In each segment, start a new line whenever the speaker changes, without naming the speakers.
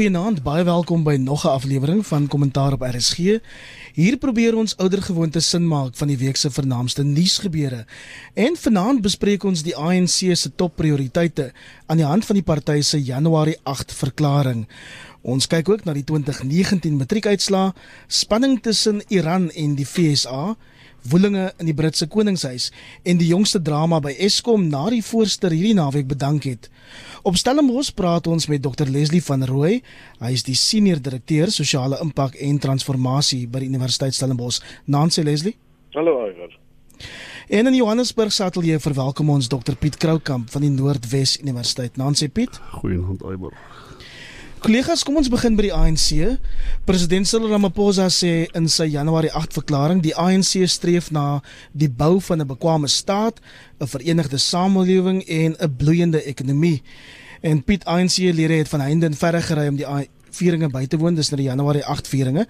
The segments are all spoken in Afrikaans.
Goeienaand, baie welkom by nog 'n aflewering van Kommentaar op RSG. Hier probeer ons oudergewoonte sin maak van die week se vernaamste nuusgebeure. En vanaand bespreek ons die ANC se topprioriteite aan die hand van die party se Januarie 8 verklaring. Ons kyk ook na die 2019 matriekuitslae, spanning tussen Iran en die FSA woelinge in die Britse Koningshuis en die jongste drama by Eskom na die voorster hierdie naweek bedank het. Op Stellenbosch praat ons met Dr Leslie van Rooi. Hy is die senior direkteur sosiale impak en transformasie by die Universiteit Stellenbosch. Nancy Leslie.
Hallo Iver.
En in Johannesburg sateljee verwelkom ons Dr Piet Kroukamp van die Noordwes Universiteit. Nancy Piet.
Goeienaand Iver.
Kollegas, kom ons begin by die ANC. President Cyril Ramaphosa sê in sy Januarie 8 verklaring die ANC streef na die bou van 'n bekwame staat, 'n verenigde samelewing en 'n bloeiende ekonomie. En Piet ANC-lede het van heinde en verre gery om die vieringe by te woon, dis nou die Januarie 8 vieringe.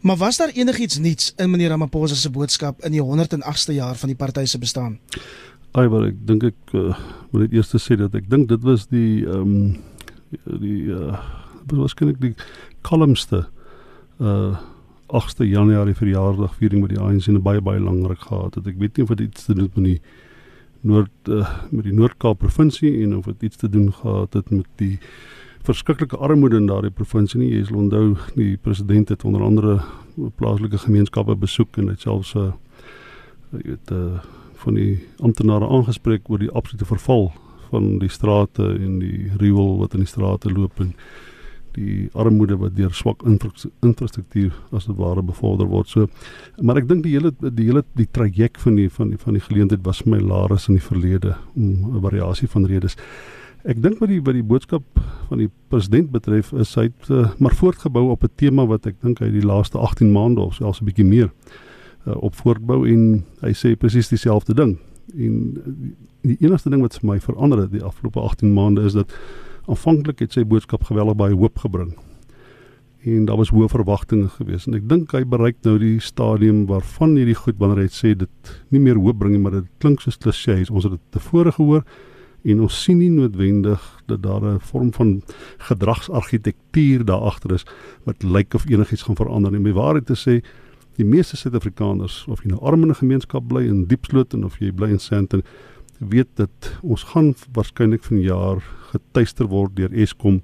Maar was daar enigiets nuuts in meneer Ramaphosa se boodskap in die 108ste jaar van die party se bestaan?
Ai, maar ek dink ek uh, moet net eers sê dat ek dink dit was die ehm um, die uh waarskynlik die kalmste uh 8de Januarie verjaardag viering met die ANC en baie baie lankryk gehad het. Ek weet nie of dit iets te doen met die Noord uh, met die Noord-Kaap provinsie en of dit iets te doen gehad het met die verskriklike armoede in daardie provinsie nie. Jy sal onthou die president het onder andere plaaslike gemeenskappe besoek en het selfs 'n uh, weet uh, van die amptenare aangespreek oor die absolute verval van die strate en die riool wat in die strate loop en die armoede wat deur swak infrastruktuur as dit ware bevorder word. So maar ek dink die hele die hele die traject van die van die van die geleentheid was my lares in die verlede om 'n variasie van redes. Ek dink wat die wat die boodskap van die president betref is hy het uh, maar voortgebou op 'n tema wat ek dink hy die laaste 18 maande of selfs 'n bietjie meer uh, op voortbou en hy sê presies dieselfde ding. En die enigste ding wat vir my verander het die afgelope 18 maande is dat aanvanklik het sy boodskap geweldig baie hoop gebring. En daar was hoë verwagtinge geweest en ek dink hy bereik nou die stadium waarvan hierdie goed wanneer hy sê dit nie meer hoop bring nie, maar dit klink soos klisjées. Ons het dit tevore gehoor en ons sien nie noodwendig dat daar 'n vorm van gedragsargitektuur daar agter is wat lyk of enigiets gaan verander nie. My waarheid te sê, die meeste Suid-Afrikaners of jy nou arm in 'n gemeenskap bly in Diepsloot of jy bly in Sandton, weet dat ons gaan waarskynlik van jaar getuister word deur Eskom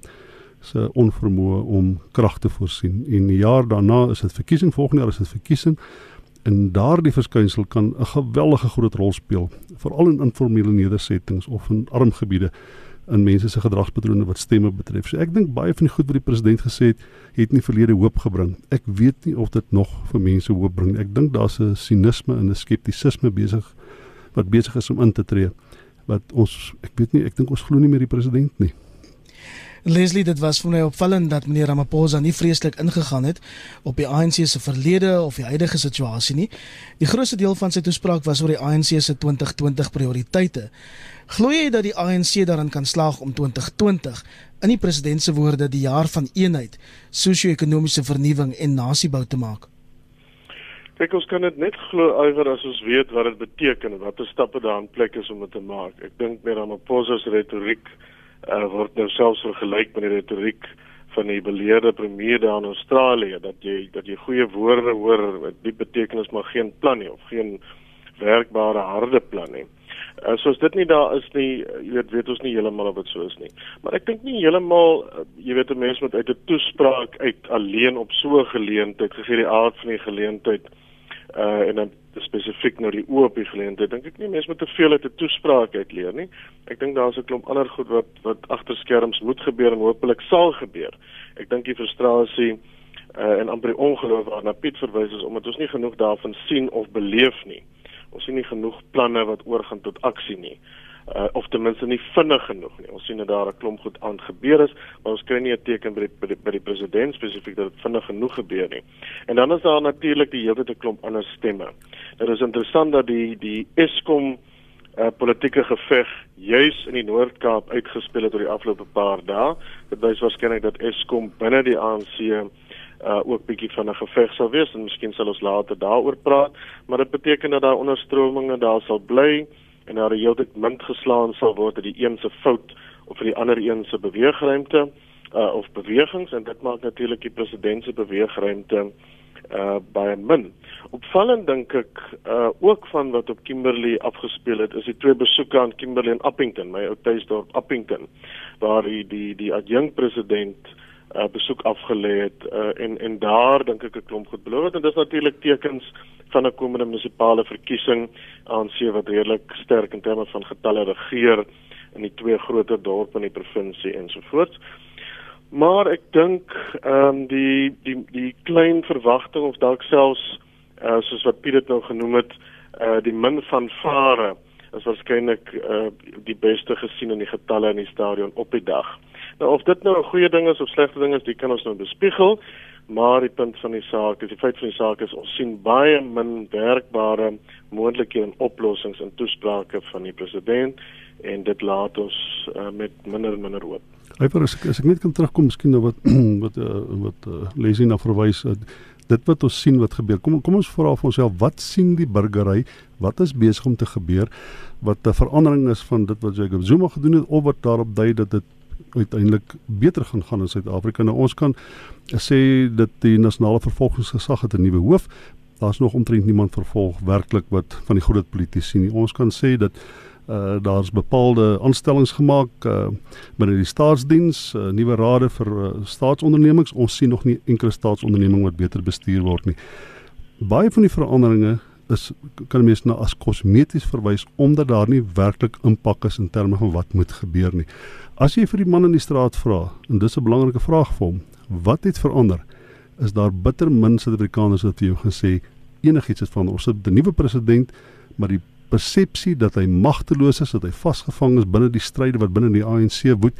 se onvermoë om krag te voorsien. En die jaar daarna is dit verkiesing, volgende jaar is dit verkiesing. En daardie verskynsel kan 'n geweldige groot rol speel, veral in informele nedersettings of in arm gebiede in mense se gedragspatrone wat stemme betref. So ek dink baie van die goed wat die president gesê het, het nie verlede hoop gebring. Ek weet nie of dit nog vir mense hoop bring. Ek dink daar's 'n sinisme en 'n skeptisisme besig wat besig is om in te tree wat ons ek weet nie ek dink ons glo nie meer die president nie.
Leslie dit was vir my opvallend dat meneer Ramaphosa nie vreeslik ingegaan het op die ANC se verlede of die huidige situasie nie. Die grootste deel van sy toespraak was oor die ANC se 2020 prioriteite. Glo jy dat die ANC daarin kan slaag om 2020 in die president se woorde die jaar van eenheid, sosio-ekonomiese vernuwing en nasiebou te maak?
Kyk, ons kan dit net glo oor as ons weet wat dit beteken en watter stappe daar in plek is om dit te maak. Ek dink met Ramaphosa se retoriek uh, word nou selfs vergelyk met die retoriek van die beleerde premier daar in Australië dat jy dat jy goeie woorde hoor met die betekenis maar geen plan nie of geen werkbare harde plan nie. Uh, soos dit nie daar is nie, jy weet weet ons nie heeltemal of dit so is nie. Maar ek dink nie heeltemal uh, jy weet 'n mens moet uit 'n toespraak uit alleen op so 'n geleentheid gegee die aard van die geleentheid uh en dan spesifiek nou die oop op die geleentheid dink ek nie mense moet te veel uit 'n toespraak uit leer nie. Ek dink daar's 'n klomp ander goed wat wat agter skerms moet gebeur en hopelik sal gebeur. Ek dink die frustrasie uh en amper die ongeloof waarna Piet verwys is omdat ons nie genoeg daarvan sien of beleef nie. Ons sien nie genoeg planne wat oorgaan tot aksie nie uh, of ten minste nie vinnig genoeg nie. Ons sien dat daar 'n klomp goed aan gebeur is, maar ons kry nie 'n teken by die, by die, by die president spesifiek dat dit vinnig genoeg gebeur nie. En dan is daar natuurlik die hele tyd 'n klomp ander stemme. Dit is interessant dat die die Eskom uh, politieke geveg juis in die Noord-Kaap uitgespeel het oor die afgelope paar dae. Dit wys waarskynlik dat Eskom binne die ANC uh ook bietjie van 'n geveg sal wees en miskien sal ons later daaroor praat, maar dit beteken dat daar onderstrominge daar sal bly en daar heeltyd munt geslaan sal word dat die een se fout of vir die ander een se beweegruimte uh, of bewegings en dit maak natuurlik die president se beweegruimte uh baie min. Opvallend dink ek uh ook van wat op Kimberley afgespeel het is die twee besoeke aan Kimberley en Appington, my ou tuisdorp Appington, waar die die die adjunkt president uh besoek afgelê het uh en en daar dink ek 'n klomp goed beloof het en dis natuurlik tekens van 'n komende munisipale verkiesing se wat redelik sterk in terme van getalle regeer in die twee groter dorpe in die provinsie ensovoorts. Maar ek dink ehm um, die die die klein verwagting of dalk selfs uh, soos wat Piet dit nou genoem het, uh, die min van vare is waarskynlik uh, die beste gesien in die getalle in die stadion op die dag. Nou of dit nou 'n goeie ding is of slegte ding is, dit kan ons nou bespiegel, maar die punt van die saak is die feit van die saak is ons sien baie min werkbare moontlikhede en oplossings in toesprake van die president en dit laat ons uh, met minder en minder hoop.
Hyper as ek as ek net kan terugkom miskien nou wat wat uh, wat uh, Leslie na verwys uh, dit wat ons sien wat gebeur. Kom kom ons vra vir onsself wat sien die burgery? Wat is besig om te gebeur? Wat 'n verandering is van dit wat Jacob Zuma gedoen het of wat daarop dui dat dit uiteindelik beter gaan gaan in Suid-Afrika. Nou ons kan sê dat die nasionale vervolgingsgesag het 'n nuwe hoof. Daar's nog omtrent niemand vervolg werklik wat van die groot politici nie. Ons kan sê dat uh daar's bepaalde aanstellings gemaak uh binne die staatsdiens, uh, nuwe rade vir uh, staatsondernemings. Ons sien nog nie enkele staatsonderneming wat beter bestuur word nie. Baie van die veranderinge is kan mense na as kosmeties verwys omdat daar nie werklik impak is in terme van wat moet gebeur nie. As jy vir die man in die straat vra, en dis 'n belangrike vraag vir hom, wat het verander? Is daar bitter min Suid-Afrikaners wat vir jou gesê enigiets het verander? Ons het 'n nuwe president, maar die persepsie dat hy magteloos is, dat hy vasgevang is binne die stryde wat binne die ANC woed,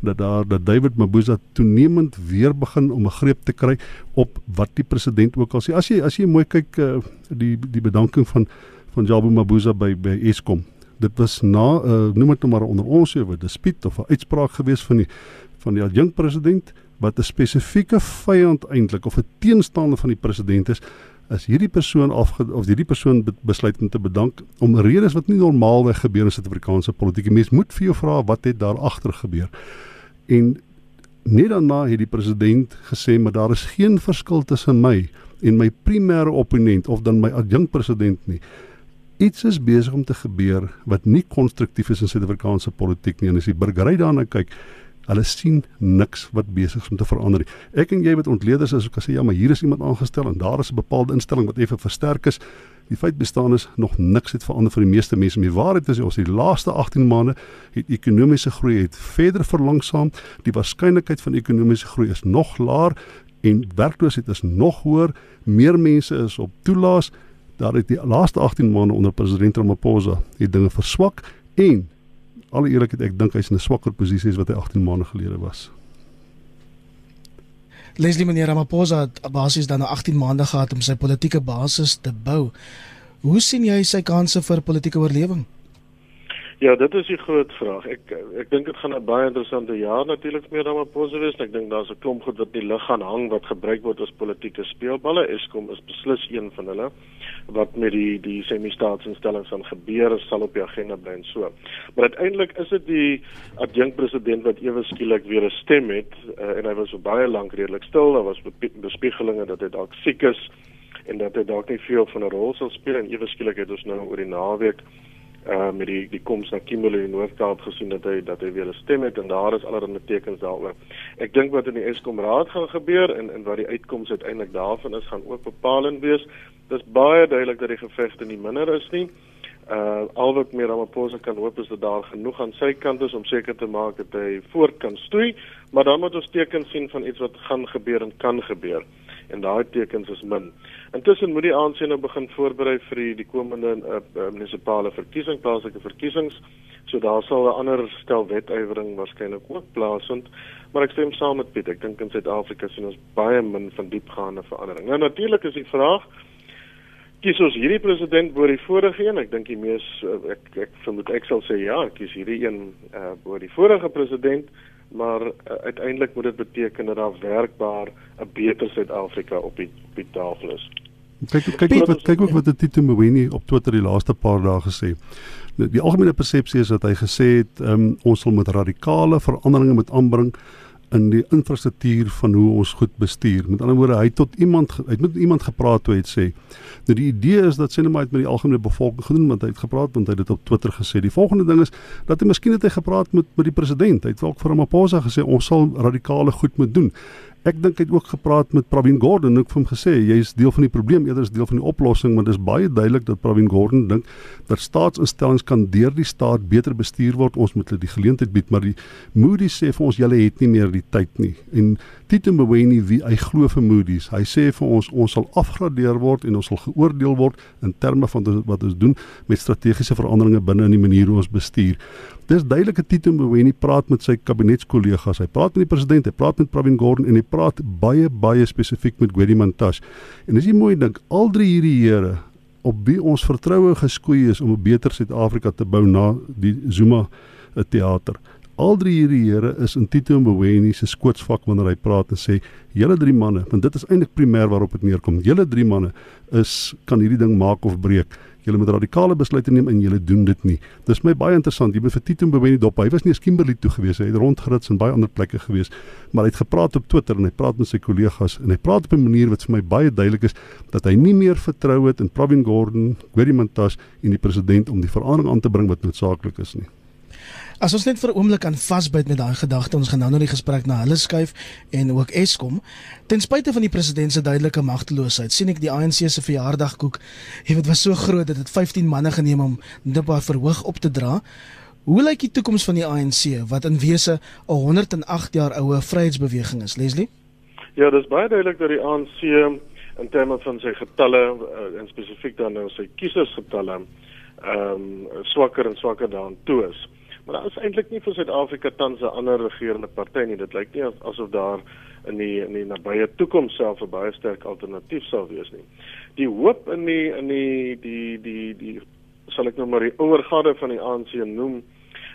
dat daar dat David Mabuza toenemend weer begin om 'n greep te kry op wat die president ook al sê. As jy as jy mooi kyk uh, die die bedanking van van Jabu Mabuza by by Eskom. Dit was na uh, noem dit nou maar onder ons ewe dispuut of 'n uitspraak gewees van die van die adjunkt president wat 'n spesifieke vyand eintlik of 'n teenstander van die president is as hierdie persoon af of hierdie persoon besluit om te bedank om redes wat nie normaalweg gebeur in Suid-Afrikaanse politieke mens moet vir jou vra wat het daar agter gebeur. En net daarna het die president gesê maar daar is geen verskil tussen my en my primêre opponent of dan my adjunkt president nie. Iets is besig om te gebeur wat nie konstruktief is in Suid-Afrikaanse politiek nie en as die burgery daarna kyk Hulle sien niks wat besig is om te verander nie. Ek en jy wat ontleeders is, kan sê ja, maar hier is iemand aangestel en daar is 'n bepaalde instelling wat effe versterk is. Die feit bestaan is nog niks het verander vir die meeste mense. Die waarheid is ons die laaste 18 maande het ekonomiese groei het verder verlangsaam. Die waarskynlikheid van ekonomiese groei is nog laer en werkloosheid is nog hoër. Meer mense is op toelaas. Daar het die laaste 18 maande onder president Ramaphosa die dinge verswak en alle eerlikheid ek dink hy's in 'n swakker posisie as wat hy 18 maande gelede was.
Leslie meneer Ramaphosa het basies dan 18 maande gehad om sy politieke basis te bou. Hoe sien jy sy kansse vir politieke oorlewing?
Ja, dit is die groot vraag. Ek ek dink dit gaan 'n baie interessante jaar natuurlik meer dan Maposa wees. Ek dink daar's 'n klomp goed wat in die lug gaan hang wat gebruik word as politieke speelballe. Eskom is beslis een van hulle wat met die die semi-staatsinstellings aan gebeur sal op die agenda bly en so. Maar uiteindelik is dit die adjunkt president wat ewe skielik weer 'n stem het uh, en hy was so baie lank redelik stil. Daar was bespiegelinge dat hy dalk siek is en dat hy dalk nie veel van 'n rol sal speel en ewe skielik het ons nou oor die naweek uh met die die koms na Kimberley in Noord-Kaap gesien dat hy dat hy weer 'n stem het en daar is allerlei tekens daaroor. Ek dink wat in die Eskom raad gaan gebeur en en wat die uitkoms uiteindelik daarvan is gaan ook bepalend wees. Dis baie duidelik dat die gevegte nie minder is nie. Uh al wat meer Ramaphosa kan hoop is dat daar genoeg aan sy kant is om seker te maak dat hy voort kan stoei, maar dan moet ons tekens sien van iets wat gaan gebeur en kan gebeur en daai tekens is min. Intussen moet die ANC nou begin voorberei vir die, die komende uh, uh, munisipale verkiesing, plaaslike verkiesings. So daar sal 'n ander stel wetywering waarskynlik ook plaasvind, maar ek stem saam met Piet. Ek dink in Suid-Afrika sien ons baie min van diepgaande verandering. Nou natuurlik is die vraag kies ons hierdie president bo die vorige een? Ek dink die mees uh, ek ek vermoed ek sal sê ja, kies hierdie een uh, bo die vorige president maar uh, uiteindelik moet dit beteken dat daar werkbaar 'n beter Suid-Afrika op die op die tafel is.
Kyk kyk kyk wat kyk ook wat Tito Mboweni op Twitter die laaste paar dae gesê. Die algemene persepsie is dat hy gesê het um, ons sal met radikale veranderinge moet aanbring in die infrastruktuur van hoe ons goed bestuur. Met ander woorde, hy tot iemand hy het met iemand gepraat toe hy het sê. Nou die idee is dat Sinema het met die algemene bevolking gedoen want hy het gepraat want hy het dit op Twitter gesê. Die volgende ding is dat hy miskien het hy gepraat met met die president. Hy het ook vir Ramaphosa gesê ons sal radikale goed moet doen. Ek dink hy het ook gepraat met Pravin Gordhan en ook vir hom gesê jy is deel van die probleem eerder as deel van die oplossing want dit is baie duidelik dat Pravin Gordhan dink dat staatsinstellings kan deur die staat beter bestuur word. Ons moet hulle die geleentheid bied maar die Moody's sê vir ons julle het nie meer die tyd nie. En Tito Mboweni wie hy glo vir Moody's hy sê vir ons ons sal afgradeer word en ons sal geoordeel word in terme van wat ons doen met strategiese veranderinge binne in die manier hoe ons bestuur Dis duidelike Tito Mboweni praat met sy kabinetskollegas. Hy praat met die president, hy praat met Pravin Gordhan en hy praat baie baie spesifiek met Gwedi Mantashe. En as jy mooi dink, al drie hierdie here op wie ons vertroue geskoei is om 'n beter Suid-Afrika te bou na die Zuma teater. Al drie hierdie here is in Tito Mboweni se skootsvak wanneer hy praat en sê julle drie manne, want dit is eintlik primêr waarop dit neerkom. Julle drie manne is kan hierdie ding maak of breek julle moet radikale besluite neem en julle doen dit nie. Dis my baie interessant. Jy moet vir Tito Mboweni dop. Hy was nie eens Kimberley toe gewees. Hy het rondgerits in baie ander plekke gewees, maar hy het gepraat op Twitter en hy praat met sy kollegas en hy praat op 'n manier wat vir my baie duidelik is dat hy nie meer vertrou het in Pravin Gordhan, Gwedi Mantashe en die president om die verandering aan te bring wat noodsaaklik is nie.
As ons net vir 'n oomblik aan vasbyt met daai gedagte, ons gaan nou na die gesprek na hulle skuif en ook Eskom. Ten spyte van die president se duidelike magteloosheid, sien ek die ANC se verjaardagkoek, jy weet, was so groot dat dit 15 manne geneem om dit op verhoog op te dra. Hoe lyk die toekoms van die ANC wat in wese 'n 108 jaar oue vryheidsbeweging is, Leslie?
Ja, dis baie duidelik dat die ANC in terme van sy getalle uh, en spesifiek dan nou sy kiesersgetalle ehm um, swakker en swakker daaraan toe is. Maar daar is eintlik nie vir Suid-Afrika tans 'n ander regerende party nie. Dit lyk nie asof daar in die in die nabye toekoms self 'n baie sterk alternatief sal wees nie. Die hoop in die in die die die die sal ek nou maar die oorgawe van die ANC noem,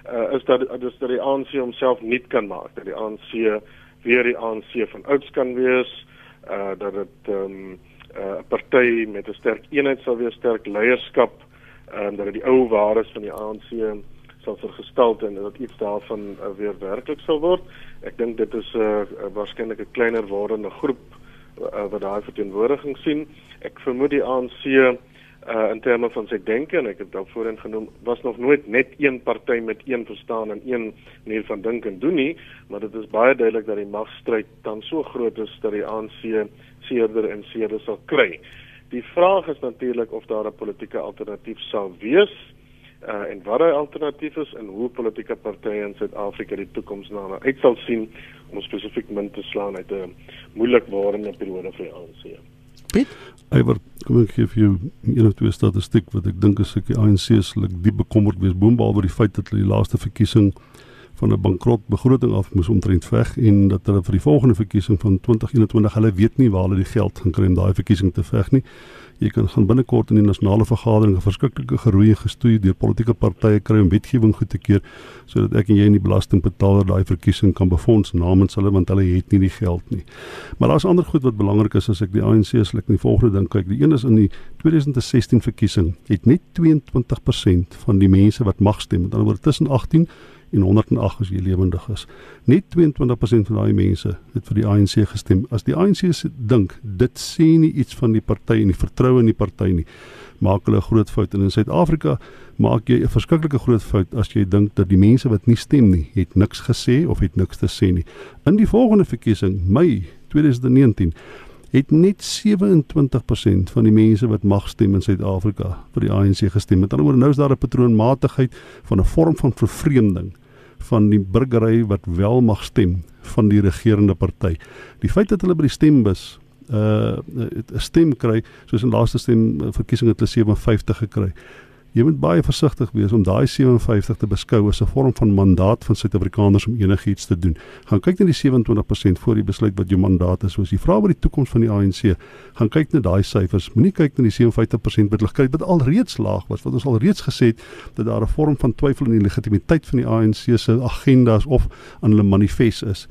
uh, is dat dis dat die ANC homself nuut kan maak, dat die ANC weer die ANC van ouds kan wees, uh, dat dit 'n um, uh, party met 'n sterk eenheid sal wees, sterk leierskap, en uh, dat dit die ou waardes van die ANC sal vergestel en dat iets daarvan uh, weer werklik sal word. Ek dink dit is 'n uh, uh, waarskynlik 'n kleiner wordende groep uh, wat daai verteenwoordiging sien. Ek vermoed die ANC uh, in terme van sy denke en ek het dalk voorheen genoem was nog nooit net een party met een verstaan en een manier van dink en doen nie, maar dit is baie duidelik dat die magstryd dan so groot is dat die ANC seerder en seerder sal kry. Die vraag is natuurlik of daar 'n politieke alternatief sal wees uh, en wat die alternatief is en hoe politieke partye in Suid-Afrika die toekoms na uit sal sien om spesifiek min te slaan uit 'n moeilik wordende periode vir die ANC.
Piet,
Ewer, kom ek gee vir jou een of twee statistiek wat ek dink is ek die ANC se lik diep bekommerd wees boonbehalwe oor die feit dat hulle die laaste verkiesing van 'n bankrot begroting af moes omtrent veg en dat hulle vir die volgende verkiesing van 2021 hulle weet nie waar hulle die geld gaan kry om daai verkiesing te veg nie. Jy kan gaan binnekort in die nasionale vergadering 'n verskriklike geroei gestoei deur politieke partye kry om wetgewing goed te keer sodat ek en jy in die belastingbetaler daai verkiesing kan befonds namens hulle want hulle het nie die geld nie. Maar daar's ander goed wat belangrik is as ek die ANC se ek in die volgende ding kyk. Die een is in die 2016 verkiesing het net 22% van die mense wat mag stem, met ander woorde tussen 18 en 108 as jy lewendig is. Net 22% van daai mense het vir die ANC gestem. As die ANC dink dit sê nie iets van die party en die vertroue in die party nie, maak hulle 'n groot fout. En in Suid-Afrika maak jy 'n verskriklike groot fout as jy dink dat die mense wat nie stem nie, het niks gesê of het niks te sê nie. In die volgende verkiesing, Mei 2019 het net 27% van die mense wat mag stem in Suid-Afrika vir die ANC gestem. Met ander woorde, nou is daar 'n patroonmatigheid van 'n vorm van vervreemding van die burgery wat wel mag stem van die regerende party. Die feit dat hulle by die stembus uh 'n stem kry, soos in laaste stem verkiesing het hulle 57 gekry. Jy moet baie versigtig wees om daai 57 te beskou as 'n vorm van mandaat van Suid-Afrikaners om enigiets te doen. Gaan kyk na die 27% voor jy besluit wat jou mandaat is. Soos jy vra oor die toekoms van die ANC, gaan kyk na daai syfers. Moenie kyk na die 57% wat hulle kry wat alreeds laag was. Wat ons alreeds gesê het dat daar 'n vorm van twyfel in die legitimiteit van die ANC se agendas of aan hulle manifest is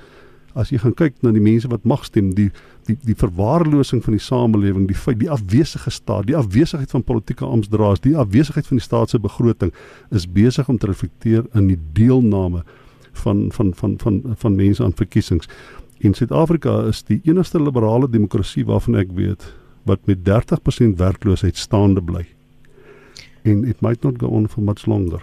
as jy gaan kyk na die mense wat mag stem, die die die verwaarlosing van die samelewing, die feit die afwesige staat, die afwesigheid van politieke amptdraers, die afwesigheid van die staat se begroting is besig om te reflekteer in die deelname van van van van van mense aan verkiesings. En Suid-Afrika is die enigste liberale demokrasie waarvan ek weet wat met 30% werkloosheid staande bly. And it might not go on for much longer.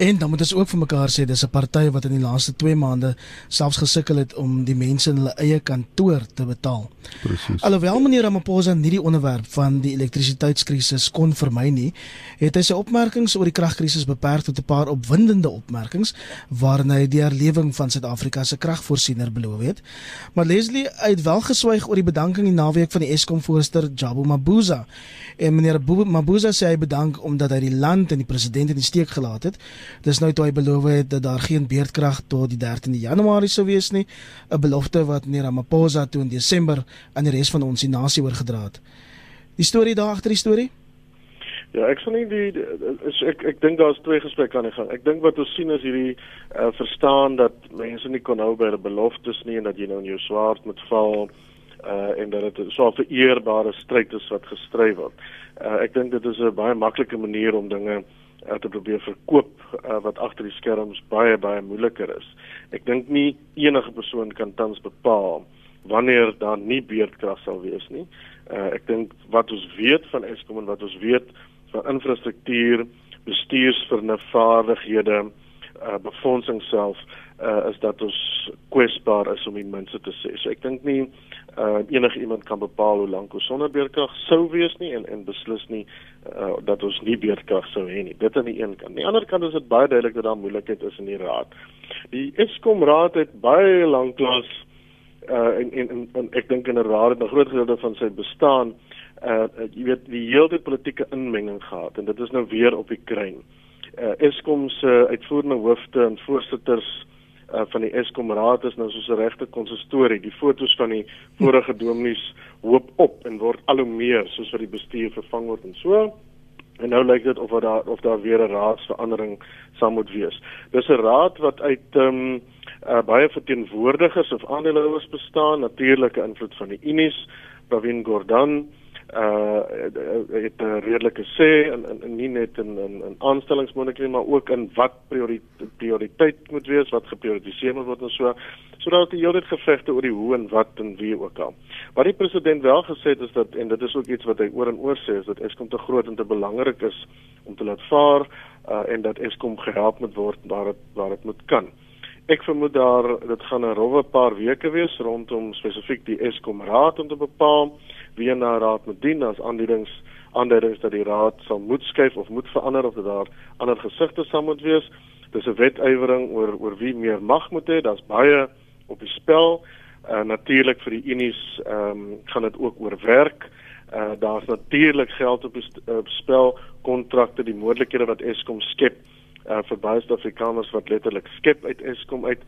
En dan moet ons ook vir mekaar sê dis 'n party wat in die laaste 2 maande selfs gesukkel het om die mense in hulle eie kantoor te betaal.
Presies.
Alhoewel meneer Ramaphosa nie die onderwerp van die elektrisiteitskrisis kon vermy nie, het hy sy opmerkings oor die kragkrisis beperk tot 'n paar opwindende opmerkings waarin hy die herlewing van Suid-Afrika se kragvoorsiener beloof het. Maar Leslie het wel geswyg oor die bedanking die naweek van die Eskom voorsteur Jabu Mabuza. En meneer Mabuza sê hy bedank omdat hy die land en die president in die steek gelaat het. Dis nou toe hy beloof het dat daar geen beerdkrag tot die 13de Januarie sou wees nie, 'n belofte wat meneer Ramaphosa toe in Desember aan die res van ons die nasie oorgedra het. Die storie daar agter die storie?
Ja, ek sien nie die, die is, ek ek dink daar's twee gesprekke aan die gang. Ek dink wat ons sien is hierdie uh, verstaan dat mense nie kon hou by hulle beloftes nie en dat jy nou in jou swaard moet val uh en dat dit so 'n vereerbare stryd is wat gestry word. Uh ek dink dit is 'n baie maklike manier om dinge uh, te probeer verkoop uh, wat agter die skerms baie baie moeiliker is. Ek dink nie enige persoon kan tans bepaal wanneer daar nie beerdkrag sal wees nie. Uh, ek dink wat ons weet van Eskom en wat ons weet van infrastruktuur, bestuursvernuf, vaardighede, uh, befondsing self uh, is dat ons kwesbaar is om die minste te sê. So ek dink nie uh, enige iemand kan bepaal hoe lank ons sonder beerdkrag sou wees nie en en beslis nie uh, dat ons nie beerdkrag sou hê nie. Dit aan die een kant. Aan die ander kant is dit baie duidelik dat daar moeilikheid is in die raad. Die Eskom raad het baie lanklaas uh, en, en en en ek dink inderdaad 'n groot gedeelte van sy bestaan uh jy weet die hele politieke inmenging gehad en dit is nou weer op die kruin. Uh Eskom se uitvoerende hoofde en voorsitters uh, van die Eskom raad is nou soos 'n regte konsistorie. Die fotos van die vorige dominees hoop op en word al hoe meer soos wat die bestuur vervang word en so. En nou lyk dit of daar of daar weer 'n raadsverandering sal moet wees. Dis 'n raad wat uit ehm um, uh, baie verteenwoordigers of aandeelhouers bestaan, natuurlike invloed van die Unis, Pravin Gordhan, uh het 'n redelike sê in in nie net in in in aanstellingsmondeling maar ook in wat prioriteit prioriteit moet wees wat geprioritiseer moet word en so sodat die hele gevegte oor die hoe en wat en wie ook al. Wat die president wel gesê het is dat en dit is ook iets wat hy oor en oor sê is dat Eskom te groot en te belangrik is om te laat vaar uh en dat Eskom gehelp moet word waar dit waar dit moet kan. Ek vermoed daar dit gaan 'n rowwe paar weke wees rondom spesifiek die Eskom raad om te bepaal wie na raad moet dien as aanduidings aanduidings dat die raad sal moet skuif of moet verander of dat daar ander gesigte sal moet wees. Dis 'n wetywering oor oor wie meer mag moet hê. Daar's baie op die spel. Uh natuurlik vir die unies ehm um, gaan dit ook oor werk. Uh daar's natuurlik geld op die uh, spel, kontrakte, die moontlikhede wat Eskom skep uh vir baie Suid-Afrikaners wat letterlik skep uit Eskom uit.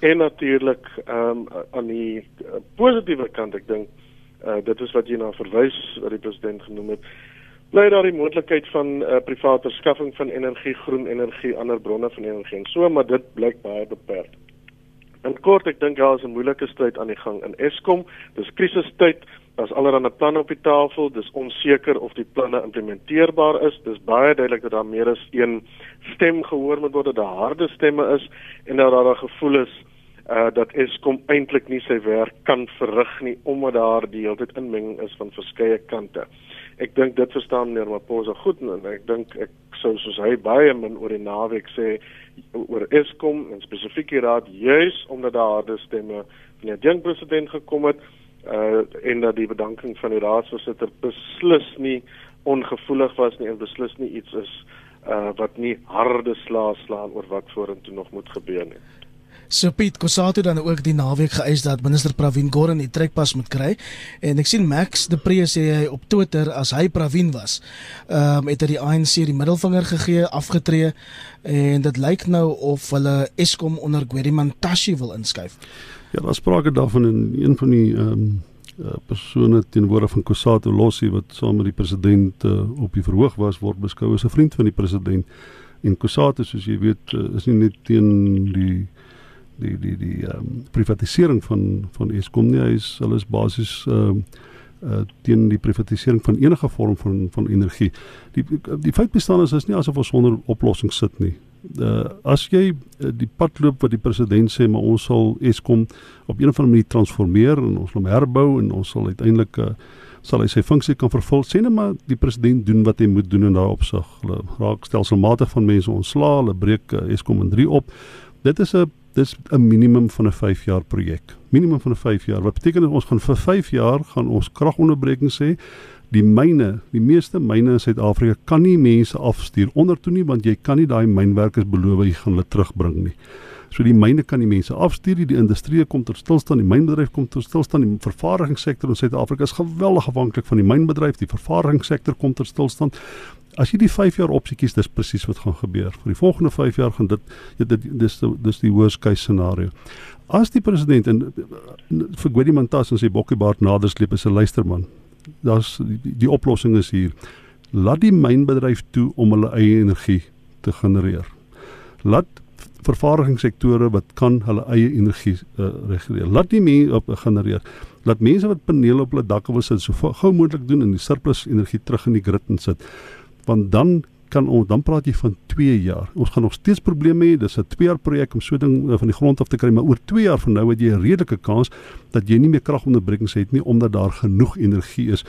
En natuurlik ehm um, aan die uh, positiewe kant ek dink uh, dit is wat jy na verwys wat die president genoem het bly daar die moontlikheid van uh, private skaffing van energie groen energie ander bronne van energie en so maar dit blyk baie beperk en kort ek dink daar is 'n moeilike stryd aan die gang in Eskom dis krisistyd Daar's allerlei planne op die tafel. Dis onseker of die planne implementeerbaar is. Dis baie duidelik dat daar meer as een stem gehoor moet word, dat daar harde stemme is en dat daar 'n gevoel is uh dat Eskom eintlik nie sy werk kan verrig nie omdat daar die hele tyd inmenging is van verskeie kante. Ek dink dit verstaan meneer Maposa goed en ek dink ek sou soos hy baie min oor die naweek sê oor Eskom en spesifiek die raad juis omdat daar harde stemme van die jong president gekom het uh en dat die bedanking van die raadsvoorsitter beslis nie ongevoelig was nie en beslis nie iets is uh wat nie harde slaas slaan oor wat vorentoe nog moet gebeur nie.
So Piet Kosato dan ook die naweek geëis dat minister Pravin Gordhan die trekpas moet kry. En ek sien Max de Pre sê hy op Twitter as hy Pravin was, ehm um, het hy die ANC die middelvinger gegee, afgetree. En dit lyk nou of hulle Eskom onder Gwedimantashi wil inskuif.
Ja, daar sprake daarvan in een van die ehm um, persone teenwoorde van Kosato Lossie wat saam met die president uh, op die verhoog was word beskou as 'n vriend van die president. En Kosato soos jy weet uh, is nie net teen die die die die ehm um, privatisering van van Eskom nie. Hy is hulle is basies ehm uh, uh teen die privatisering van enige vorm van van energie. Die die feit bestaan is is nie asof ons sonder oplossing sit nie. Uh as jy uh, die pad loop wat die president sê maar ons sal Eskom op 'n of ander manier transformeer en ons hom herbou en ons sal uiteindelik uh, sal hy sy funksie kan vervul. Sê net maar die president doen wat hy moet doen in daai opsig. Hulle raak stelselmatig van mense ontslaa, hulle breek uh, Eskom in 3 op. Dit is 'n dis 'n minimum van 'n 5 jaar projek. Minimum van 'n 5 jaar. Wat beteken dit ons gaan vir 5 jaar gaan ons kragonderbrekings hê die myne, die meeste myne in Suid-Afrika kan nie mense afstuur ondertoe nie want jy kan nie daai mynwerkers beloof jy gaan hulle terugbring nie. So die myne kan die mense afstuur, die, die industrie kom tot stilstand, die mynbedryf kom tot stilstand, die vervaardigingssektor in Suid-Afrika is geweldig afhanklik van die mynbedryf, die vervaardigingssektor kom tot stilstand. As jy die 5 jaar opsie kies, dis presies wat gaan gebeur. Vir die volgende 5 jaar gaan dit dit dis dis die worst case scenario. As die president en vir Gwedi Mantas en sy bokkiebaard nadersleep is 'n luisterman daar's die, die oplossing is hier. Laat die mynbedryf toe om hulle eie energie te genereer. Laat vervaardigingssektore wat kan hulle eie energie uh, reguleer. Laat die mense op genereer. Laat mense wat panele op hulle dakke wil sit so gou moontlik doen en die surplus energie terug in die grid insit. Want dan kan ons dan praat jy van 2 jaar. Ons gaan nog steeds probleme hê. Dis 'n 2 jaar projek om so ding uh, van die grond af te kry, maar oor 2 jaar van nou het jy 'n redelike kans dat jy nie meer kragonderbrekings het nie omdat daar genoeg energie is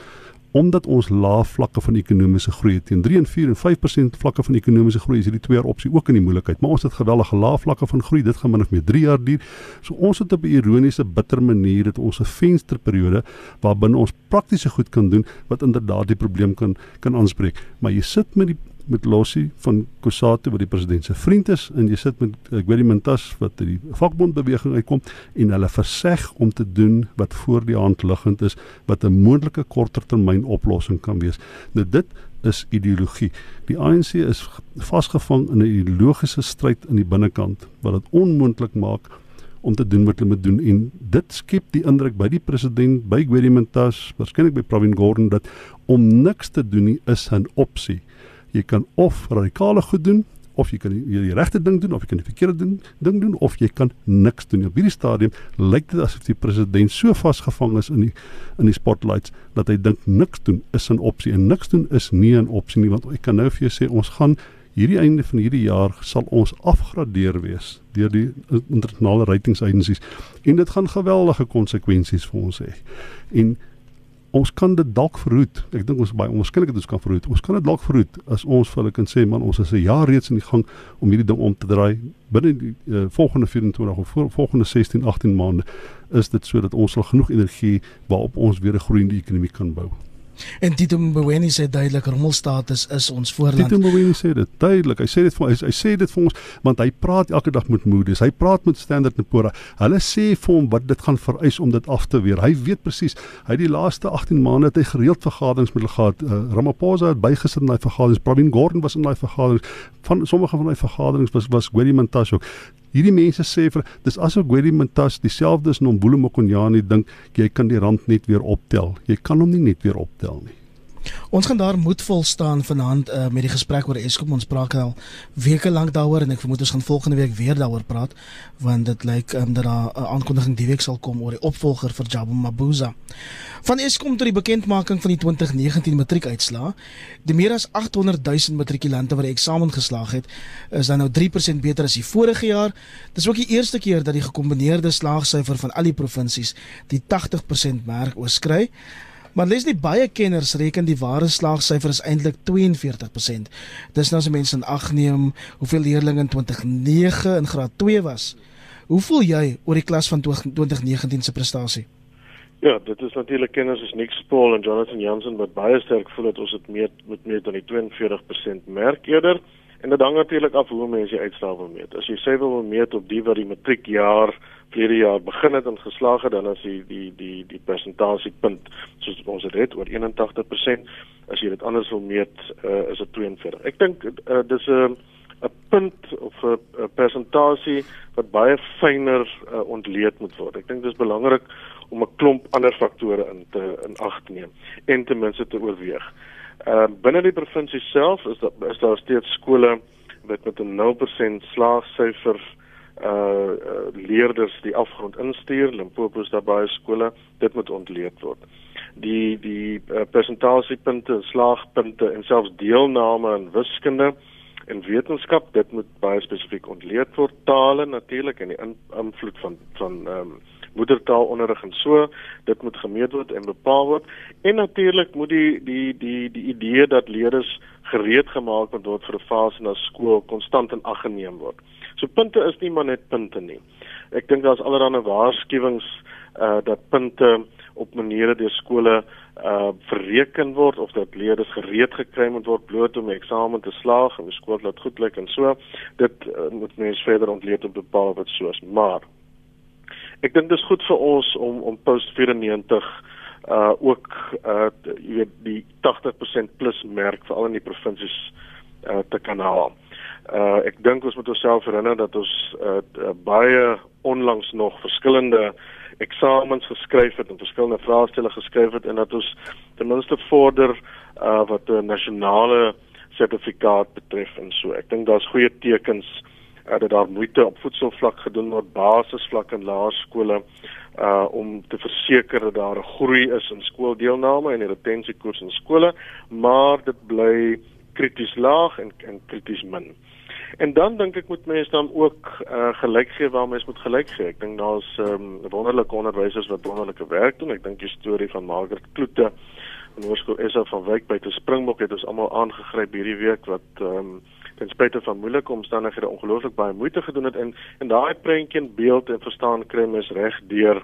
omdat ons lae vlakke van ekonomiese groei teen 3 en 4 en 5% vlakke van ekonomiese groei is hierdie twee jaar opsie ook in die moeilikheid. Maar ons het geweldige lae vlakke van groei. Dit gaan min of meer 3 jaar duur. So ons het op 'n ironiese bitter manier dit ons 'n vensterperiode waarbinne ons praktiese goed kan doen wat inderdaad die probleem kan kan aanspreek. Maar jy sit met die met Lossie van Kusatu wat die president se vriend is en jy sit met die Mintas wat uit die vakbondbeweging uitkom en hulle verseg om te doen wat voor die hand liggend is wat 'n moontlike korttermyn oplossing kan wees. Nou dit is ideologie. Die ANC is vasgevang in 'n ideologiese stryd in die binnekant wat dit onmoontlik maak om te doen wat hulle moet doen en dit skep die indruk by die president by Gwedi Mintas, waarskynlik by Pravin Gordhan dat om niks te doen nie is 'n opsie jy kan of radikale goed doen of jy kan die, die regte ding doen of jy kan die verkeerde ding ding doen of jy kan niks doen. Op hierdie stadium lyk dit asof die president so vasgevang is in die in die spotlights dat hy dink niks doen is 'n opsie en niks doen is nie 'n opsie nie want ek kan nou vir jou sê ons gaan hierdie einde van hierdie jaar sal ons afgradeer wees deur die internasionale ratingsagensies en dit gaan geweldige konsekwensies vir ons hê. En ons kan dit dalk verhoed. Ek dink ons baie onwaarskynlik dit ons kan verhoed. Ons kan dit dalk verhoed as ons vir hulle kan sê man ons is 'n jaar reeds in die gang om hierdie ding om te draai binne die uh, volgende 24 of volgende 16 18 maande is dit sodat ons sal genoeg energie waarop ons weer 'n groeiende ekonomie kan bou.
En Tito Mboweni sê duidelik rommelstatus is ons voorland.
Tito Mboweni sê dit duidelik. Hy sê dit vir hy, hy sê dit vir ons want hy praat elke dag met Moody's. Hy praat met Standard & Poor's. Hulle sê vir hom wat dit gaan vereis om dit af te weer. Hy weet presies. Hy het die laaste 18 maande het hy gereeld vergaderings met hulle gehad. Uh, Ramaphosa het bygesit in daai vergaderings. Pravin Gordhan was in daai vergaderings. Van sommige van daai vergaderings was was Gwedi Mantashe ook. Hierdie mense sê vir dis asof Gwedi Mantashe dieselfde is in Ombulu Mokonyane dink jy kan die rand net weer optel. Jy kan hom nie net weer optel nie.
Ons gaan daar moedvol staan vanaand uh, met die gesprek oor Eskom. Ons praat al weke lank daaroor en ek vermoed ons gaan volgende week weer daaroor praat want dit lyk um, dat daar 'n aankondiging die week sal kom oor die opvolger vir Jabu Mabuza. Van Eskom tot die bekendmaking van die 2019 matriekuitslae, die meer as 800 000 matrikulante wat die eksamen geslaag het, is dan nou 3% beter as die vorige jaar. Dis ook die eerste keer dat die gekombineerde slaagsyfer van al die provinsies die 80% merk oorskry. Maar lees nie baie kenners reken die ware slaagsyfer is eintlik 42%. Dis nou as mense in ag neem hoeveel leerders in 2009 in graad 2 was. Hoe voel jy oor die klas van 2019 se prestasie?
Ja, dit is natuurlik kenners is Nick Paul en Jonathan Jansen wat baie sterk voel dat ons dit meer moet meet dan die 42% merk eerder. En dit hang natuurlik af hoe mense die uitslae wil meet. As jy sê wil meet op die wat die matriekjaar verlede jaar begin het en geslaag het dan as die die die die persentasiepunt soos ons dit het oor 81% as jy dit anders wil meet uh, is dit 42. Ek dink uh, dis 'n 'n punt of 'n persentasie wat baie fyner uh, ontleed moet word. Ek dink dis belangrik om 'n klomp ander faktore in te in ag te neem en ten minste te oorweeg. Ehm uh, binne die provinsie self is daar is daar steeds skole wat met 'n 0% slaagsyfer uh, uh leerders die afgrond instuur Limpopo is daar baie skole dit moet ontleed word die die uh, persentasiepunte slaagpunte en selfs deelname aan wiskunde en wetenskap. Dit moet baie spesifiek ontleed word. Tale natuurlik en die invloed van van ehm um, moedertaalonderrig en so dit moet gemeet word en bepaal word en natuurlik moet die die die die idee dat leerders gereed gemaak moet word vir 'n fase na skool konstant in ag geneem word. So punte is nie maar net punte nie. Ek dink daar's allerlei waarskuwings uh dat punte op maniere deur skole uh bereken word of dat leerders gereed gekry moet word bloot om eksamen te slaag en die skool laat goed lyk en so dit uh, moet mens verder ontleed op bepaal wat so is maar ek dink dit is goed vir ons om om post 94 uh ook uh jy weet die 80% plus merk veral in die provinsies uh te kan haal. Uh ek dink ons moet onsself herinner dat ons uh, uh baie onlangs nog verskillende eksamens geskryf het en verskillende vraestelle geskryf het en dat ons ten minste vorder uh wat 'n nasionale sertifikaat betref en so. Ek dink daar's goeie tekens dat daar moeite op voedselvlak gedoen word basisvlak in laerskole uh om te verseker dat daar 'n groei is in skooldeelname en die retensiekoers in skole, maar dit bly krities laag en en krities min. En dan dink ek moet mense dan ook uh gelyk gee waar mense moet gelyk gee. Ek dink daar's um, wonderlike onderwysers wat wonderlike werk doen. Ek dink die storie van Margaret Kloete in Hoërskool Esa van Wyk by te Springbok het ons almal aangegryp hierdie week wat ehm um, ten spyte van moeilike omstandighede ongelooflik baie moeite gedoen het en en daai prentjie en beeld en verstaan kry mens reg deur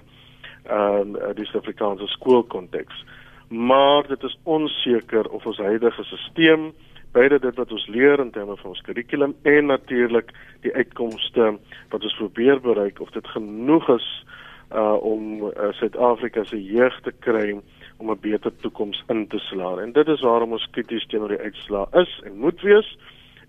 ehm uh, die Suid-Afrikaanse skoolkonteks. Maar dit is onseker of ons huidige stelsel beide dit wat ons leer in terme van ons kurrikulum en natuurlik die uitkomste wat ons probeer bereik of dit genoeg is uh om uh, Suid-Afrika se jeug te kry om 'n beter toekoms in te slaan. En dit is waarom ons krities teenoor die uitslae is en moet wees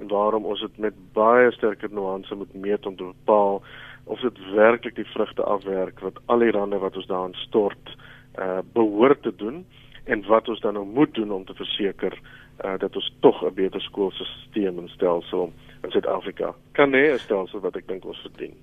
en waarom ons dit met baie sterker nuance moet meet om te bepaal of dit werklik die vrugte afwerk wat al die rande wat ons daarin stort uh behoort te doen en wat ons dan nou moet doen om te verseker uh dat ons tog 'n beter skoolstelsel en stelsel in Suid-Afrika kan hê 'n stelsel wat ek dink ons verdien.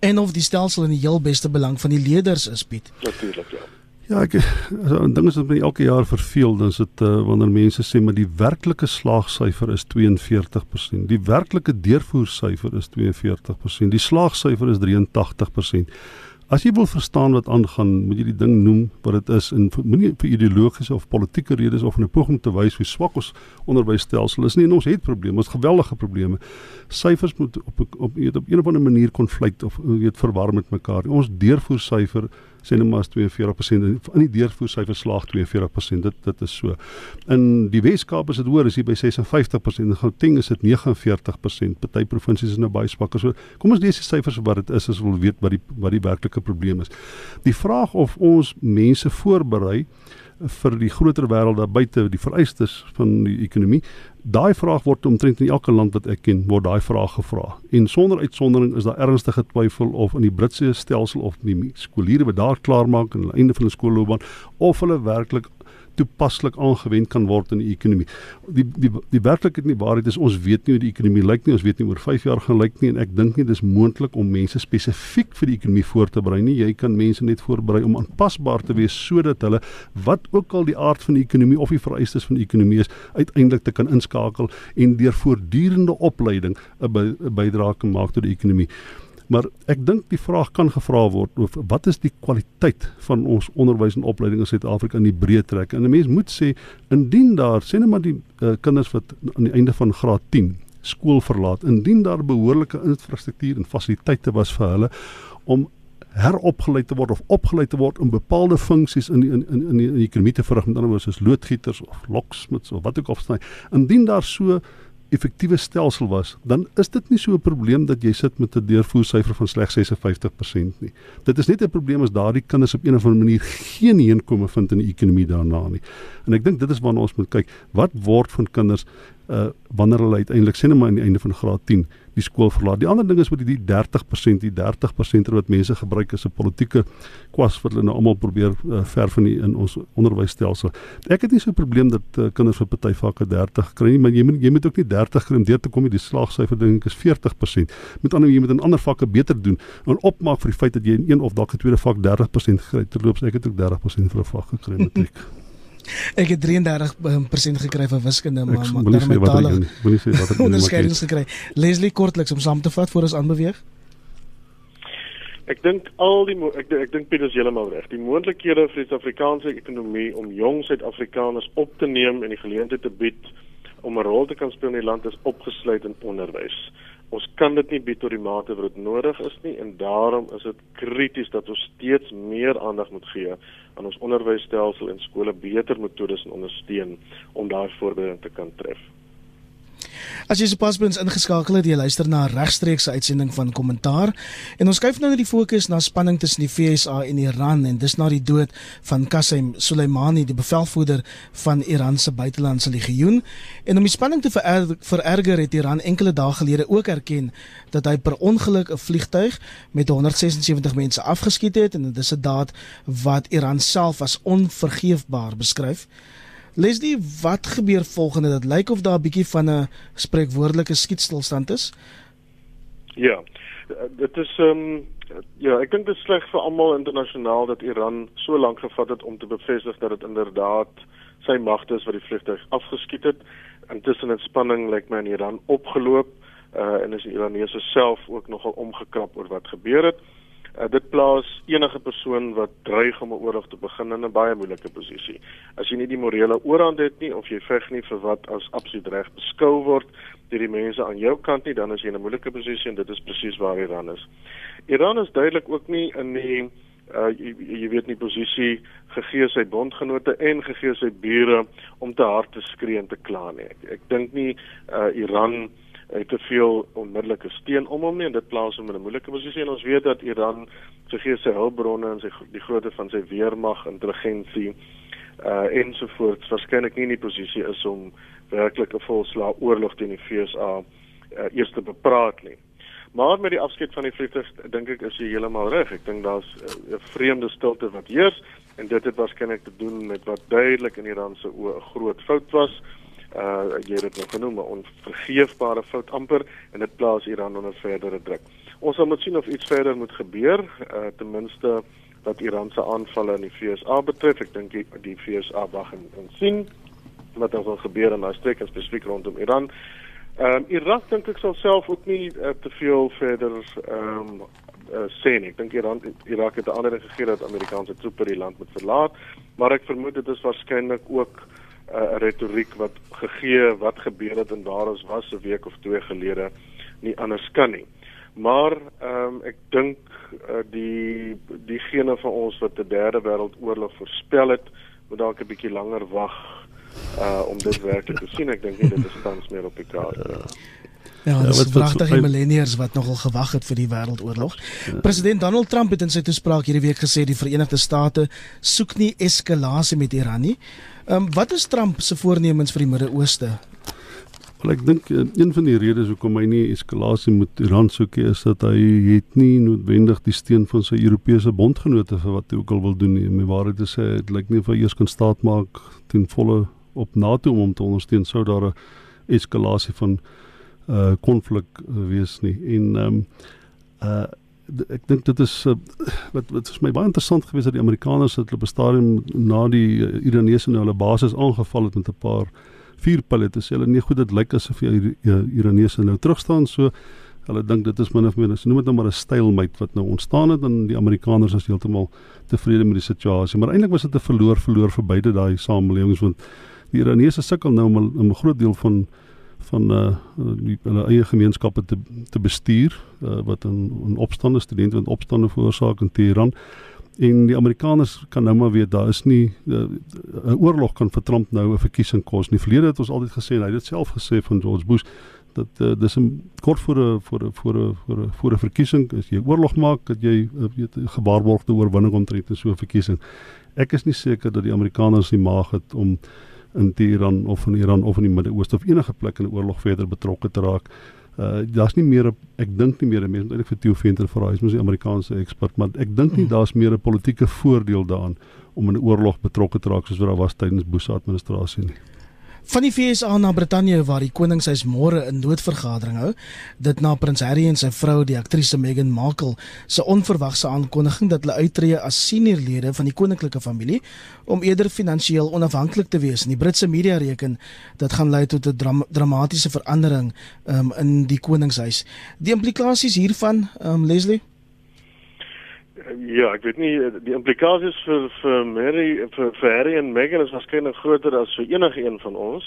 En of die stelsel in die heel beste belang van die leerders is, Piet.
Natuurlik ja.
Ja, ek so 'n ding is wat my elke jaar verveel, dan is dit uh, wanneer mense sê maar die werklike slaagsyfer is 42%. Die werklike deurvoersyfer is 42%. Die slaagsyfer is 83%. As jy wil verstaan wat aangaan, moet jy die ding noem wat dit is en moenie vir ideologiese of politieke redes of 'n poging te wys hoe swak ons onderwysstelsel is nie. En ons het probleme, ons geweldige probleme. Syfers moet op op, op, op een of ander manier konflik of weet verwar met mekaar. Ons deurvoersyfer sê net maar as 42% in die deurvoersyfer slaag 42%. Dit dit is so. In die Wes-Kaap is dit hoër, is hier by 56%. In Gauteng is dit 49%. Party provinsies is nou baie swakker. So kom ons lees die syfers wat dit is as ons wil weet wat die wat die werklike probleem is. Die vraag of ons mense voorberei vir die groter wêreld daar buite die vereistes van die ekonomie. Daai vraag word omtrent in elke land wat ek ken word daai vraag gevra. En sonder uitsondering is daar ernstige twyfel of in die Britse stelsel of die skooliere wat daar klaarmaak aan die einde van 'n skoolloopbaan of hulle werklik toepaslik aangewend kan word in die ekonomie. Die die die werklikheid in die waarheid is ons weet nie hoe die ekonomie lyk nie, ons weet nie oor 5 jaar gaan lyk nie en ek dink nie dis moontlik om mense spesifiek vir die ekonomie voor te berei nie. Jy kan mense net voorberei om aanpasbaar te wees sodat hulle wat ook al die aard van die ekonomie of die vereistes van die ekonomie is, uiteindelik te kan inskakel en deur voortdurende opleiding 'n bydrae kan maak tot die ekonomie. Maar ek dink die vraag kan gevra word of wat is die kwaliteit van ons onderwys en opleiding in Suid-Afrika in die breë trek? En 'n mens moet sê indien daar sê net maar die uh, kinders wat aan die einde van graad 10 skool verlaat, indien daar behoorlike infrastruktuur en fasiliteite was vir hulle om heropgelei te word of opgelei te word om bepaalde funksies in die, in in in die, in die ekonomie te verrig met ander woorde soos loodgieters of locksmiths of wat ook al sny indien daar so effektiewe stelsel was, dan is dit nie so 'n probleem dat jy sit met 'n deurvoersyfer van slegs 56% nie. Dit is net 'n probleem as daardie kinders op 'n of ander manier geen heenkome vind in die ekonomie daarna nie. En ek dink dit is waarna ons moet kyk. Wat word van kinders uh wanneer hulle uiteindelik sê net maar aan die einde van graad 10 die skool verlaat. Die ander ding is met die 30%, die 30% wat mense gebruik as 'n politieke kwas wat hulle nou almal probeer uh, verf in die, in ons onderwysstelsel. Ek het nie so 'n probleem dat uh, kinders vir party vakke 30 kry nie, maar jy moet jy moet ook nie 30 kry om deur te kom nie. Die slaagsyfer dink ek is 40%. Met ander jy moet in ander vakke beter doen en opmaak vir die feit dat jy in een of dalk 'n tweede vak 30% gekry het. Terloops ek het ook 30% vir 'n vak gekry matriek.
Ek het 33% gekry vir wiskunde, maar
Ek
maar
wil nie sê wat
daarmee
ek nie. Wil nie sê wat ek
onderskeidings gekry. Leslie kortliks om saam te vat voor ons aanbeweeg.
Ek dink al die ek ek dink Piet is heeltemal reg. Die moontlikhede vir die Suid-Afrikaanse ekonomie om jong Suid-Afrikaners op te neem en die geleentheid te bied om 'n rol te kan speel in die land is opgesluit in onderwys. Ons kan dit nie bied tot die mate wat dit nodig is nie en daarom is dit krities dat ons steeds meer aandag moet gee aan ons onderwysstelsel en skole beter metodes en ondersteun om daai voorbereiding te kan tref.
As jy sopas by ons ingeskakel het, jy luister na 'n regstreekse uitsending van Kommentaar en ons skuif nou na die fokus na spanning tussen die FSA en Iran en dis na die dood van Qasem Soleimani, die bevelvoerder van Iran se buitelandse legioen. En om die spanning te vererger, vererger het Iran enkele dae gelede ook erken dat hy per ongeluk 'n vliegtyg met 176 mense afgeskiet het en dit is 'n daad wat Iran self as onvergeefbaar beskryf. Leslie, wat gebeur volgende? Dit lyk of daar 'n bietjie van 'n spreekwoordelike skietstilstand is.
Ja. Dit is ehm um, ja, ek dink dit is sleg vir almal internasionaal dat Iran so lank gevat het om te bevestig dat dit inderdaad sy magte is wat die vliegtuig afgeskiet het. Intussen het spanning lyk my in Iran opgeloop uh, en is die Iranese self ook nogal omgekrap oor wat gebeur het. Uh, dit plaas enige persoon wat dreig om 'n oorlog te begin in 'n baie moeilike posisie. As jy nie die morele oorhand het nie of jy veg nie vir wat as absoluut reg beskou word deur die mense aan jou kant nie, dan is jy in 'n moeilike posisie en dit is presies waar Iran is. Iran is duidelik ook nie in die uh jy, jy weet nie posisie gegee sy bondgenote en gegee sy bure om te hard te skree en te kla nie. Ek, ek dink nie uh Iran het te veel onmiddellike steun om hom nie en dit plaas hom in 'n moeilike posisie en ons weet dat Iran gegee sy hulpbronne en sy die grootte van sy weermag, intelligensie uh ensovoorts waarskynlik nie in die posisie is om werklik 'n volslaa oorlog teen die FSA uh, eers te bepraat nie. Maar met die afskeid van die vliegtuig dink ek is jy heeltemal reg. Ek dink daar's 'n uh, vreemde stilte wat heers en dit het waarskynlik te doen met wat duidelik in Iran se oë 'n groot fout was. Uh jy het dit nou genoem 'n onvergeefbare fout amper en dit plaas Iran onder verdere druk. Ons sal moet sien of iets verder moet gebeur, uh ten minste wat Iran se aanvalle in die FSA betref. Ek dink die, die FSA wag en, en sien wat er sal gebeur in daai streek en spesifiek rondom Iran. Ehm um, Irak dink ek sal self ook nie uh, te veel verder ehm um, uh, sê nie. Ek dink Iran Irak het 'n ander gegee dat Amerikaanse troepe die land moet verlaat, maar ek vermoed dit is waarskynlik ook uh, retoriek wat gegee wat gebeur het en daar ons was 'n week of twee gelede nie anders kan nie. Maar ehm um, ek dink uh, die diegene van ons wat 'n derde wêreldoorlog voorspel het, moet dalk 'n bietjie langer wag uh om dit werklik te sien. Ek dink nie dit is tans meer op die kaart nie.
Ja,
Ja,
dis
wat- wat-
pragtige
wat-
millennials wat nogal gewag het vir die wêreldoorlog. President Donald Trump het in sy toespraak hierdie week gesê die Verenigde State soek nie eskalasie met Iran nie. Ehm um, wat is Trump se voornemens vir die Midde-Ooste?
Wel ek dink eh, een van die redes hoekom hy nie eskalasie met Iran soek nie, is dat hy het nie noodwendig die steun van sy Europese bondgenote vir wat hy ook al wil doen nie. Die waarheid te sê, dit lyk nie of hy eers kan staat maak ten volle op NATO om hom te ondersteun sou daar 'n eskalasie van uh konflik uh, wees nie. En ehm um, uh ek dink dit is uh, wat wat vir my baie interessant gewees dat die Amerikaners het op 'n stadium na die uh, Iranese nou hulle basis aangeval het met 'n paar vuurpille te sê hulle nee goed dit lyk asof die Iranese nou terugstaan. So hulle dink dit is min of meer noem dit nou maar 'n stalemate wat nou ontstaan het en die Amerikaners is heeltemal tevrede met die situasie. Maar eintlik was dit 'n verloor verloor vir beide daai samelewings want die Iranese sukkel nou om 'n groot deel van van uh die hulle eie gemeenskappe te te bestuur uh, wat in, in opstande studente wat opstande veroorsaak in Teheran en die Amerikaners kan nou maar weet daar is nie 'n uh, oorlog kan vir Trump nou 'n verkiesing kos nie. Verlede het ons altyd gesê en hy het dit self gesê van George Bush dat uh, dis 'n kort voor 'n voor 'n voor 'n voor 'n voor 'n verkiesing as jy oorlog maak dat jy uh, weet 'n gebaarborgde oorwinning omtrent in so 'n verkiesing. Ek is nie seker dat die Amerikaners die maag het om in Teheran of in Iran of in die Midde-Ooste of enige plek in 'n oorlog verder betrokke te raak. Uh daar's nie meer 'n ek dink nie meer 'n mens moet eintlik vir Theo Venter vra, hy's mos die Amerikaanse ekspert, maar ek dink nie daar's meer 'n politieke voordeel daaraan om in 'n oorlog betrokke te raak soos wat daar was tydens Bush se administrasie nie.
Van die FSA na Brittanje waar die koningshuis môre 'n noodvergadering hou, dit na prins Harry en sy vrou, die aktrise Meghan Markle, se onverwagse aankondiging dat hulle uittreë as seniorlede van die koninklike familie om eerder finansiëel onafhanklik te wees. In die Britse media reken dit gaan lei tot 'n dram dramatiese verandering um, in die koningshuis. Die implikasies hiervan, um, Leslie
Ja, ek weet nie die implikasies vir vir Mary vir, vir Harry en Meghan is waarskynlik groter as vir enige een van ons.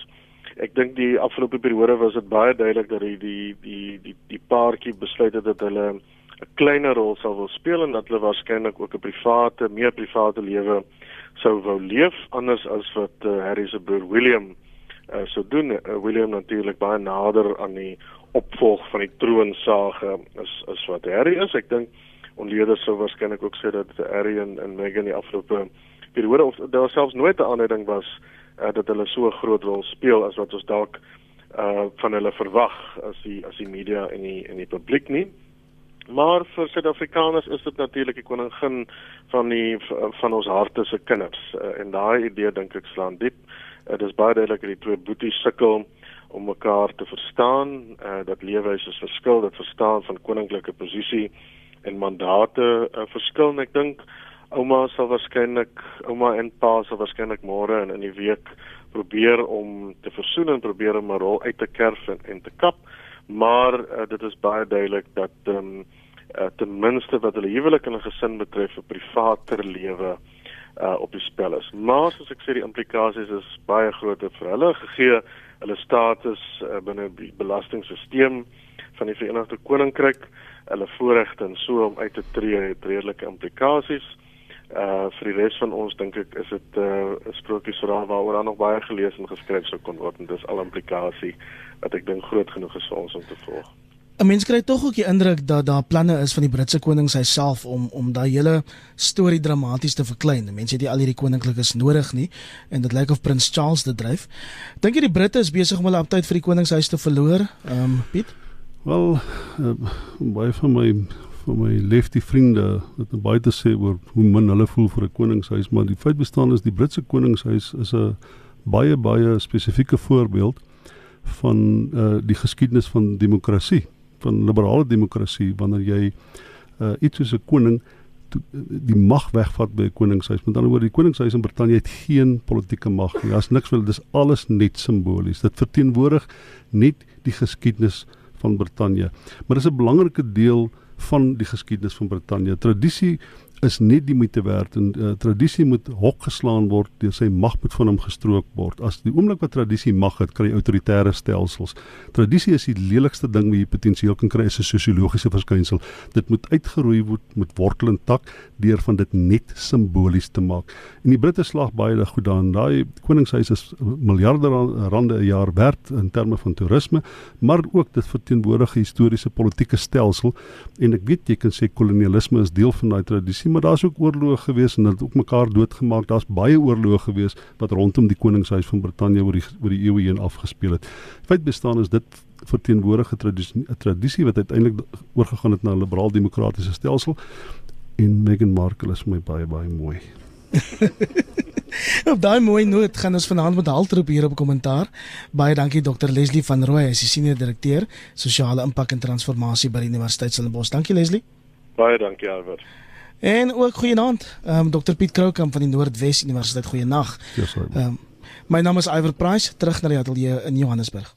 Ek dink die afgelope periode was dit baie duidelik dat die die die die, die paartjie besluit het dat hulle 'n kleiner rol sal wil speel en dat hulle waarskynlik ook 'n private, meer private lewe sou wou leef anders as wat uh, Harry se broer William uh, sou doen. Uh, William natuurlik baie nader aan die opvolg van die troonsage as as wat Harry is. Ek dink onleerders sou waarskynlik ook sê dat Harry en, en Meghan die afgelope periode of daar selfs nooit 'n aanleiding was uh, dat hulle so 'n groot rol speel as wat ons dalk uh van hulle verwag as die as die media en die en die publiek nie. Maar vir Suid-Afrikaners is dit natuurlik die koningin van die van ons harte se kinders uh, en daai idee dink ek slaan diep. Uh, dit is baie duidelik dat die twee boeties sukkel om mekaar te verstaan, uh, dat leefwyse verskil, dat verstaan van koninklike posisie en mandate uh, verskil en ek dink ouma sal waarskynlik ouma en pa sal waarskynlik môre en in die week probeer om te versoen en probeer om 'n rol uit te kerf en, en te kap maar uh, dit is baie duidelik dat um, uh, ten minste wat hulle huwelik en 'n gesin betref 'n privaater lewe uh op die spel is. Maar soos ek sê die implikasies is baie groot vir hulle gegee hulle status uh, binne die belastingstelsel van die Verenigde Koninkryk hulle voorregte en so om uit te tree het redelike implikasies. Uh vir die res van ons dink ek is dit 'n uh, sprokiesverhaal waaroor daar nog baie gelees en geskryf sou kon word en dis al implikasie wat ek dink groot genoeg is vir ons om te volg.
'n Mens kry tog ook die indruk dat daar planne is van die Britse koning self om om daai hele storie dramaties te verklein. Mense het nie al hierdie koninklikes nodig nie en dit lyk of prins Charles dit dryf. Dink jy die Britte is besig om hulle aptyd vir die koningshuis te verloor? Ehm um, Piet?
Wel, uh, baie van my van my lefty vriende het baie te sê oor hoe min hulle voel vir 'n koningshuis, maar die feit bestaan is die Britse koningshuis is 'n baie baie spesifieke voorbeeld van uh die geskiedenis van demokrasie, van liberale demokrasie wanneer jy uh iets soos 'n koning die mag wegvat by 'n koningshuis. Met ander woorde, die koningshuis in Brittanje het geen politieke mag nie. Daar's niks wil, dis alles net simbolies. Dit verteenwoordig net die geskiedenis van Brittanje. Maar dis 'n belangrike deel van die geskiedenis van Brittanje. Tradisie is net die moeite werd en uh, tradisie moet hok geslaan word deur sy mag moet van hom gestrook word. As die oomblik wat tradisie mag het, kry autoritaire stelsels. Tradisie is die lelikste ding wat jy potensieel kan kry is 'n sosiologiese verskynsel. Dit moet uitgeroei word met wortel en tak deur van dit net simbolies te maak. En die Britte slag baie da goed daarin. Daai koningshuis is miljarde rande 'n jaar werd in terme van toerisme, maar ook dit verteenwoordig 'n historiese politieke stelsel en ek weet jy kan sê kolonialisme is deel van daai tradisie maar daar's ook oorloë gewees en dit ook mekaar doodgemaak. Daar's baie oorloë gewees wat rondom die koningshuis van Brittanje oor die oor die eeue heen afgespeel het. Feit bestaan is dit verteenwoordige tradisie 'n tradisie wat uiteindelik oorgegaan het na 'n liberaal-demokratiese stelsel en Meghan Markle is my baie baie mooi.
op daai mooi noot gaan ons vanaand met haltroep hier op kommentaar. Baie dankie Dr Leslie van Rooi, hy is die senior direkteur sosiale impak en transformasie by die Universiteit Stellenbosch. Dankie Leslie.
Baie dankie Albert.
En ook goeienaand, ehm um, Dr Piet Kroukamp van die Noordwes Universiteit. Goeienag.
Ehm um,
my naam is Iver Price, terug na die ateljee in Johannesburg.